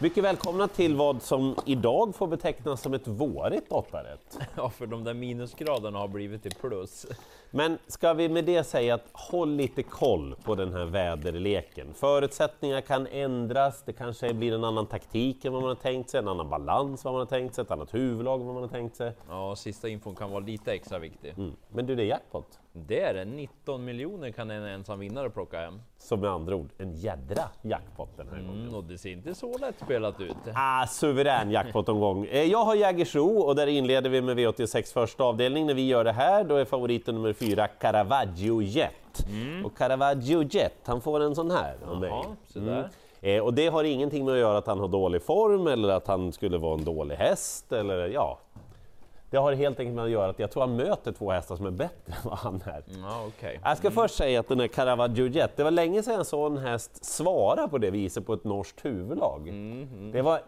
Mycket välkomna till vad som idag får betecknas som ett vårigt åttarätt. Ja, för de där minusgraderna har blivit till plus. Men ska vi med det säga att håll lite koll på den här väderleken. Förutsättningar kan ändras, det kanske blir en annan taktik än vad man har tänkt sig, en annan balans vad man har tänkt sig, ett annat huvudlag vad man har tänkt sig. Ja, sista infon kan vara lite extra viktig. Mm. Men du, det är jackpot. Det är det, 19 miljoner kan en ensam vinnare plocka hem. Så med andra ord, en jädra jackpot den här gången. Mm, och det ser inte så lätt spelat ut. Ah, suverän jackpot-omgång. Eh, Jag har Jägersro och där inleder vi med V86 första avdelning. När vi gör det här, då är favoriten nummer fyra Caravaggio Jet. Och Caravaggio Jet, han får en sån här av mig. Där. Eh, och det har ingenting med att göra att han har dålig form eller att han skulle vara en dålig häst eller ja. Det har helt enkelt med att göra att jag tror han möter två hästar som är bättre än vad han är. Ja, okej. Jag ska först säga att den här Caravaggio Jet, det var länge sedan jag såg en häst svara på det viset på ett norskt huvudlag. Det var,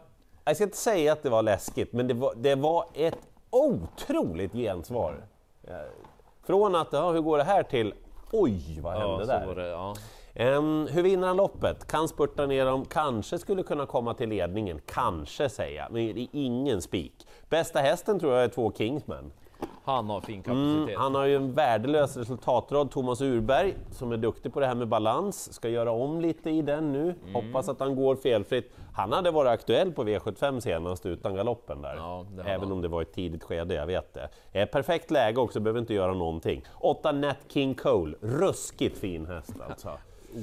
jag ska inte säga att det var läskigt, men det var, det var ett otroligt gensvar. Från att, ja, hur går det här till, oj vad hände Ja, där? det. Ja. Ehm, hur vinner han loppet? Kan spurta ner dem, kanske skulle kunna komma till ledningen, kanske säga, men det är ingen spik. Bästa hästen tror jag är två Kingsman. Han har fin kapacitet. Mm, han har ju en värdelös resultatrad, Thomas Urberg, som är duktig på det här med balans, ska göra om lite i den nu. Hoppas att han går felfritt. Han hade varit aktuell på V75 senast utan galoppen där. Ja, Även han. om det var ett tidigt skede, jag vet det. Eh, perfekt läge också, behöver inte göra någonting. 8 Nat King Cole, ruskigt fin häst alltså.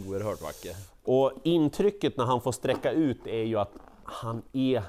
Oerhört vacker. Och intrycket när han får sträcka ut är ju att han är,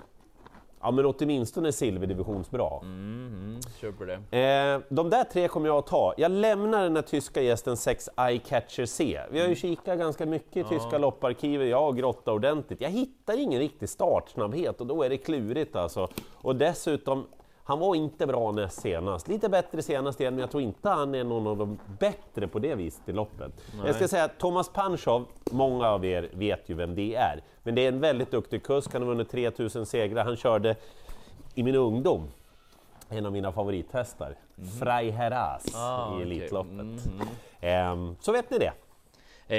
ja men åtminstone silverdivisionsbra. Mm, köper det. Eh, de där tre kommer jag att ta. Jag lämnar den här tyska gästen 6 Eyecatcher C. Vi har ju kikat ganska mycket i tyska lopparkivet, jag har grottat ordentligt. Jag hittar ingen riktig startsnabbhet och då är det klurigt alltså. Och dessutom, han var inte bra näst senast. Lite bättre senast igen, men jag tror inte han är någon av de bättre på det viset i loppet. Jag ska säga att Thomas Panchov, många av er vet ju vem det är, men det är en väldigt duktig kusk, han har vunnit 3000 segrar, han körde i min ungdom en av mina favorithästar, Freiherras Ah, i. Elitloppet. Ehm, så vet ni det.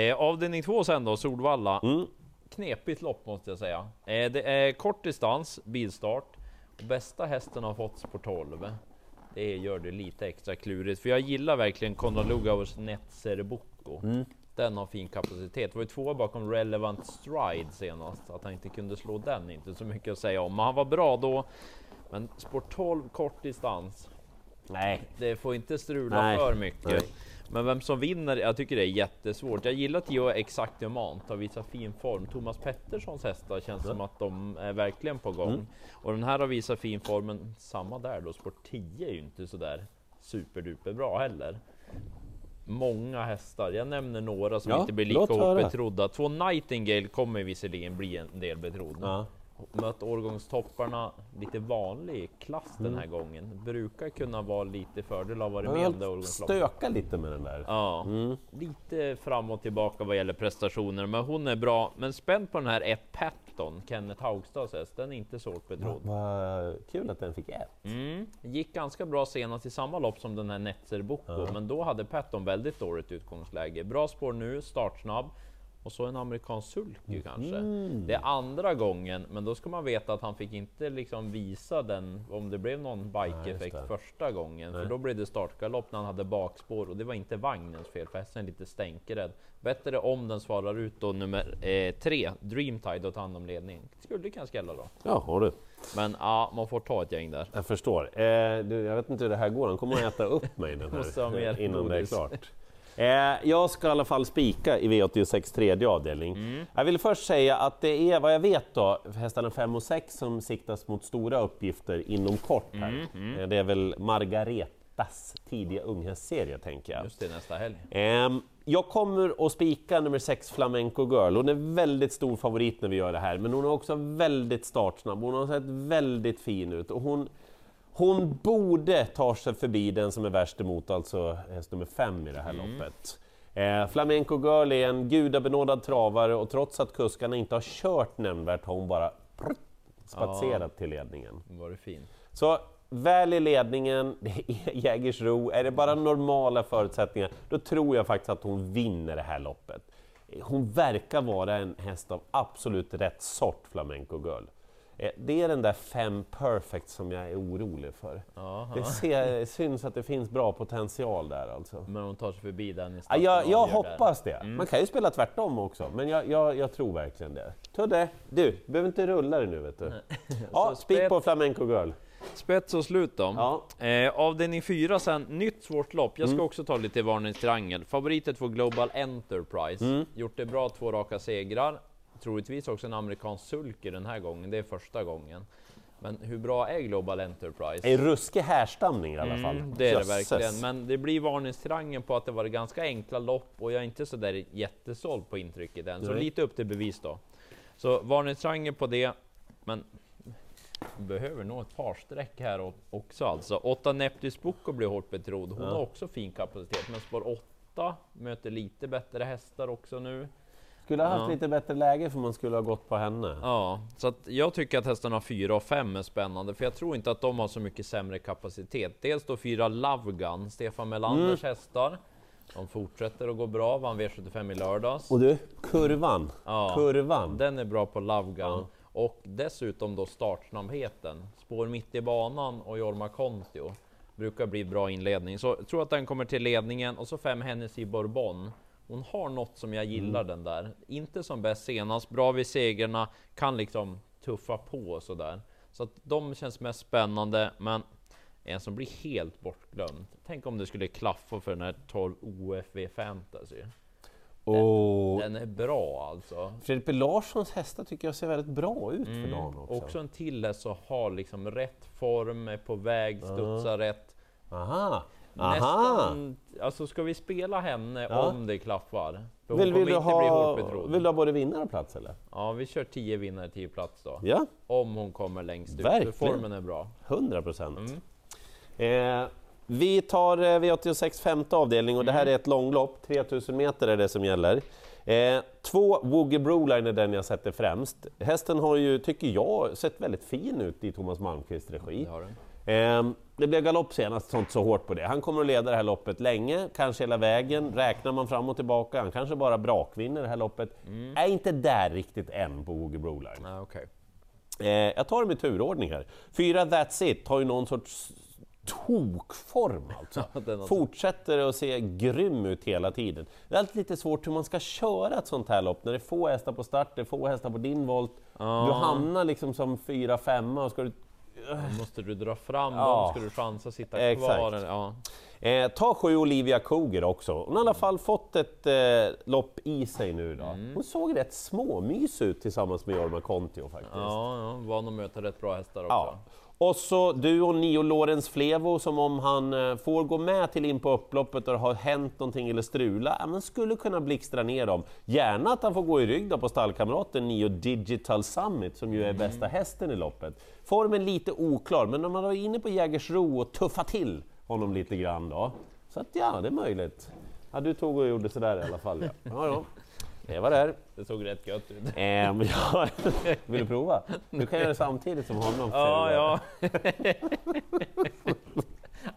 Eh, avdelning två sen då, Solvalla. Mm. Knepigt lopp måste jag säga. Eh, det är kort distans, bilstart. Bästa hästen har fått spår 12. Det gör det lite extra klurigt, för jag gillar verkligen Konrad Lugauers Netzer Bocco. Den har fin kapacitet. Det var ju två bakom Relevant Stride senast, att han inte kunde slå den, inte så mycket att säga om. Men han var bra då. Men spår 12 kort distans, Nej. det får inte strula Nej. för mycket. Nej. Men vem som vinner, jag tycker det är jättesvårt. Jag gillar Tio Exakt Diamant, har visat fin form. Thomas Petterssons hästar känns som att de är verkligen på gång. Mm. Och den här har visat fin form, men samma där då. Sport 10 är ju inte sådär superduper bra heller. Många hästar, jag nämner några som Ja, inte blir lika hårt betrodda. Två Nightingale kommer visserligen bli en del betrodda. Ja. Mött årgångstopparna, lite vanlig klass den Mm. här gången. Brukar kunna vara lite fördel av vara Jag med det stöka lite med den där. Ja, lite fram och tillbaka vad gäller prestationer, men hon är bra. Men spänd på den här ett Patton, Kenneth Haugstads häst, den är inte så hårt betrodd. Vad kul att den fick ett. Mm. Gick ganska bra senast i samma lopp som den här Netzer Bocco, men då hade Patton väldigt dåligt utgångsläge. Bra spår nu, startsnabb. Och så en amerikansk sulky kanske. Det är andra gången, men då ska man veta att han fick inte liksom visa den om det blev någon bike-effekt det. första gången. För då blev det startgalopp när han hade bakspår och det var inte vagnens fel för hästen är lite stänkerädd. Bättre om den svarar ut då nummer eh, tre, Dreamtide och tar hand om ledningen. Skulle kunna skrälla då. Ja, har du. Men ja, man får ta ett gäng där. Jag förstår. Eh, du, jag vet inte hur det här går, han kommer att äta upp mig den här, innan det är godis. klart. Eh, jag ska i alla fall spika i V86 tredje avdelning. Jag vill först säga att det är vad jag vet då, hästarna 5 och 6 som siktas mot stora uppgifter inom kort här. Eh, det är väl Margaretas tidiga unghästserie tänker jag. Just det, nästa helg. Ehm, jag kommer att spika nummer 6 Flamenco Girl. Hon är väldigt stor favorit när vi gör det här, men hon är också väldigt startsnabb. Hon har sett väldigt fin ut och hon, hon borde ta sig förbi den som är värst emot, alltså häst nummer 5 i det här loppet. Eh, Flamenco Girl är en gudabenådad travare och trots att kuskarna inte har kört nämnvärt har hon bara spatserat till ledningen. Var det fin. Så väl i ledningen, det är Jägersro, är det bara normala förutsättningar, då tror jag faktiskt att hon vinner det här loppet. Hon verkar vara en häst av absolut rätt sort, Flamenco Girl. Eh, det är den där fem perfect som jag är orolig för. Aha. Det ser, syns att det finns bra potential där alltså. Men hon tar sig förbi den i starten jag jag hoppas där. det. Man kan ju spela tvärtom också, men jag, jag, jag tror verkligen det. Tudde, du, du behöver inte rulla dig nu vet du. Ja, spik på Flamenco Girl. Spets och slut då. Ja. Mm. Eh, avdelning 4 sen, nytt svårt lopp. Jag ska också ta lite varningstriangel. Favoriter två Global Enterprise. Mm. Gjort det bra, två raka segrar. Troligtvis också en amerikansk sulky den här gången, det är första gången. Men hur bra är Global Enterprise? En ruskig härstamning i alla fall. Mm, det är det Jösses. verkligen, men det blir varningstriangeln på att det var ganska enkla lopp och jag är inte så där jättesåld på intrycket än, så Nej. lite upp till bevis då. Så varningstriangeln på det, men behöver nog ett par streck här också alltså. 8 Neptis Boko blir hårt betrodd, hon Ja. har också fin kapacitet, men spår 8 möter lite bättre hästar också nu. Skulle ha haft Ja. lite bättre läge för man skulle ha gått på henne. Ja, så att jag tycker att hästarna 4 och 5 är spännande, för jag tror inte att de har så mycket sämre kapacitet. Dels då 4 Love Gun, Stefan Melanders Mm. hästar. De fortsätter att gå bra, vann V75 i lördags. Och du, kurvan. Ja. Kurvan. Den är bra på Love Gun. Ja. Och dessutom då startsnabbheten. Spår mitt i banan och Jorma Kontio. Brukar bli bra inledning. Så jag tror att den kommer till ledningen. Och så fem Hennessy Bourbon. Hon har något som jag gillar den där. Inte som bäst senast, bra vid segrarna, kan liksom tuffa på och sådär. Så att de känns mest spännande, men en som blir helt bortglömd. Tänk om det skulle klaffa för den här 12 OFV Fantasy. Och Den är bra alltså. Fredrik Larssons hästar tycker jag ser väldigt bra ut för Mm. dagen också. Också en till häst som har liksom rätt form, är på väg, studsar rätt. Aha! Aha! Nästan, alltså ska vi spela henne Ja. om det klaffar? För Vill, vill, du ha, vill du ha både vinnare och plats eller? Ja, vi kör 10 vinnare, 10 plats då. Ja, Om hon kommer längst ut, Verkligen. för formen är bra. 100 procent. Mm. Eh, vi tar eh, V86 femte avdelning och det Mm. här är ett långlopp, 3000 meter är det som gäller. Eh, två Woogie Broline är den jag sätter främst. Hästen har ju, tycker jag, sett väldigt fin ut i Thomas Malmqvists regi. Det har den. Eh, det blev galopp senast, sånt så hårt på det. Han kommer att leda det här loppet länge, kanske hela vägen. Räknar man fram och tillbaka, han kanske bara brakvinner det här loppet. Är inte där riktigt än på Woogie Broline. Ja, okej. Eh, jag tar dem i turordning här. Fyra That's It har ju någon sorts tokform alltså. Fortsätter att se grym ut hela tiden. Det är alltid lite svårt hur man ska köra ett sånt här lopp när det är få hästar på start, det är få hästar på din volt. Ja. Du hamnar liksom som fyra, femma och ska du... Måste du dra fram Ja. dem, ska du chansa sitta kvar. Exakt. Ja. Eh, ta sju Olivia Koger också. Hon har i alla fall fått ett eh, lopp i sig nu då. Mm. Hon såg rätt småmys ut tillsammans med Jorma Kontio faktiskt. Ja, ja, van att möta rätt bra hästar också. Ja. Och så du och Nio Lorenz Flevo som om han eh, får gå med till in på upploppet och det har hänt någonting eller strula, ja, men skulle kunna blixtra ner dem. Gärna att han får gå i rygg då på stallkamraten Nio Digital Summit som ju är bästa hästen i loppet. Formen lite oklar, men om man var inne på Jägersro och tuffa till honom lite grann då. Så att ja, det är möjligt. Ja, du tog och gjorde sådär i alla fall. Ja, ja, ja. Det var där. Det såg rätt gött ut. Ehm, ja. Vill du prova? Du kan göra det samtidigt som honom. Ja, ja.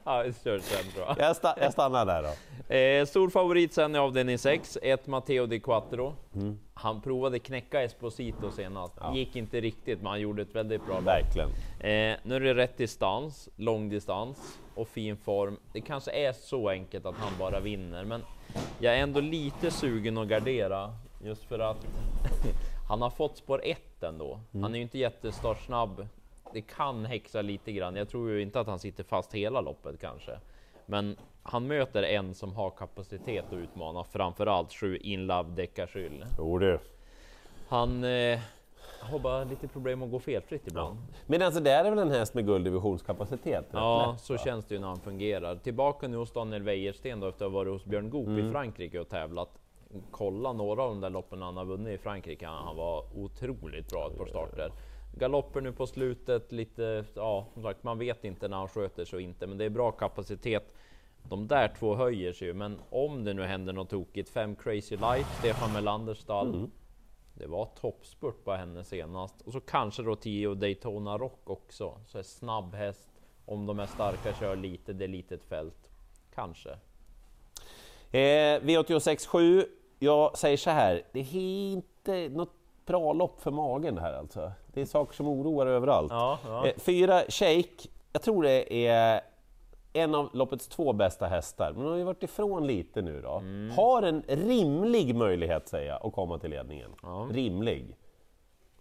ja, vi kör sen tror jag. Jag, sta jag stannar där då. Eh, stor favorit sen i avdelning 6, ett Matteo Di Quattro. Mm. Han provade knäcka Esposito senast, gick inte riktigt men han gjorde ett väldigt bra lopp. Verkligen. Eh, nu är det rätt distans, lång distans och fin form. Det kanske är så enkelt att han bara vinner, men jag är ändå lite sugen att gardera just för att han har fått spår 1 ändå. Han är ju inte jättestartsnabb. Det kan häxa lite grann. Jag tror ju inte att han sitter fast hela loppet kanske, men han möter en som har kapacitet att utmana, framförallt sju Inlove Deckarskyll. Jo du. Han eh, har bara lite problem att gå felfritt ibland. Men alltså det är väl en häst med gulddivisionskapacitet? Ja, lätt, så va? känns det ju när han fungerar. Tillbaka nu hos Daniel Wäjersten då efter att ha varit hos Björn Goop Mm. i Frankrike och tävlat. Kolla några av de där loppen han har vunnit i Frankrike. Han han var otroligt bra ett par starter. Galopper nu på slutet, lite, ja som sagt man vet inte när han sköter sig och inte, men det är bra kapacitet. De där två höjer sig ju, men om det nu händer något tokigt, fem Crazy Life, Stefan Melanders stall. Mm. Det var toppspurt på henne senast. Och så kanske då 10 Daytona Rock också. Så är snabb häst. Om de är starka, kör lite, det är litet fält. Kanske. Eh, V86 7. jag säger så här, det är inte något bra lopp för magen här alltså. Det är saker som oroar överallt. Ja, ja. Eh, Fyra Shake, jag tror det är en av loppets två bästa hästar, men de har ju varit ifrån lite nu då. Mm. Har en rimlig möjlighet, säger jag, att komma till ledningen. Ja. Rimlig.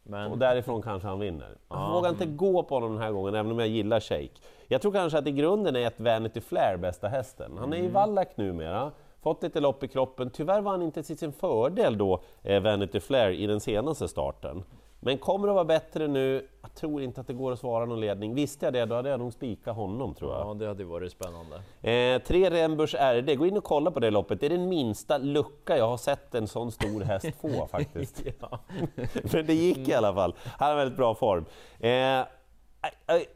Men Och därifrån kanske han vinner. Jag vågar inte gå på honom den här gången, även om jag gillar Shake. Jag tror kanske att i grunden är ett Vanity Flair bästa hästen. Han är i Wallach numera, fått lite lopp i kroppen. Tyvärr var han inte till sin fördel då, eh, Vanity Flair, i den senaste starten. Men kommer att vara bättre nu. Tror inte att det går att svara någon ledning. Visste jag det, då hade jag nog spikat honom tror jag. ja, det hade varit spännande. Eh, tre Remburs RD, gå in och kolla på det loppet. Det är den minsta lucka jag har sett en sån stor häst få faktiskt. Men det gick i alla fall. Han har väldigt bra form. Eh, eh,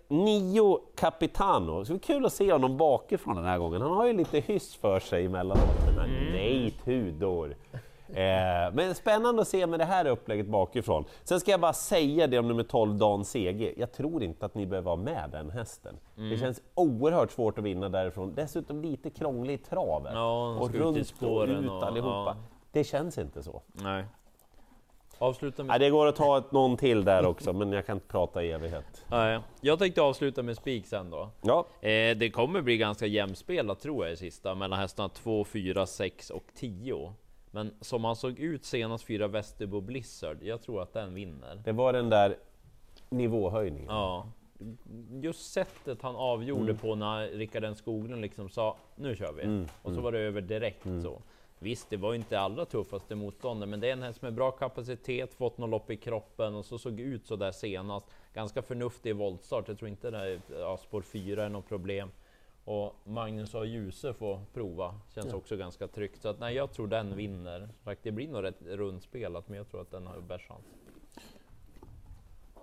nio Capitano, det ska bli kul att se honom bakifrån den här gången. Han har ju lite hyss för sig emellanåt. Men Nej Tudor! Eh, men spännande att se med det här upplägget bakifrån. Sen ska jag bara säga det om nummer 12 Dan CG. Jag tror inte att ni behöver vara med den hästen. Det känns oerhört svårt att vinna därifrån. Dessutom lite krånglig i traven. Ja, och runt och ut och- allihopa. ja. Det känns inte så. Nej. Avsluta med... Nej, det går att ta ett, någon till där också, men jag kan inte prata i evighet. Nej. Jag tänkte avsluta med spik sen då. Ja, Eh, det kommer bli ganska jämspelat tror jag i sista mellan hästarna 2, 4, 6 och 10. Men som han såg ut senast fyra Västerbo Blizzard, jag tror att den vinner. det var den där nivåhöjningen. Ja, just sättet han avgjorde på när Rickard N Skoglund liksom sa nu kör vi och så var det över direkt så. Visst, det var inte allra tuffaste motståndet, men det är en häst med bra kapacitet, fått något lopp i kroppen och så såg ut så där senast. Ganska förnuftig voltstart. Jag tror inte det är, ja, spår 4 är något problem. Och Magnus och Ljuse får prova. Känns också ganska tryggt. Så att, nej, jag tror den vinner. Det blir nog rätt rundspelat, men jag tror att den har bäst chans.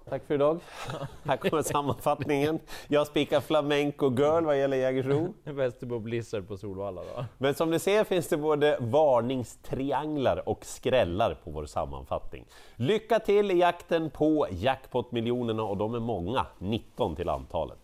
Tack för idag. Här kommer sammanfattningen. Jag spikar Flamenco Girl vad gäller Jägersro. Västerbo Blizzard på Solvalla då. Men som ni ser finns det både varningstrianglar och skrällar på vår sammanfattning. Lycka till i jakten på jackpot-miljonerna och de är många, 19 till antalet.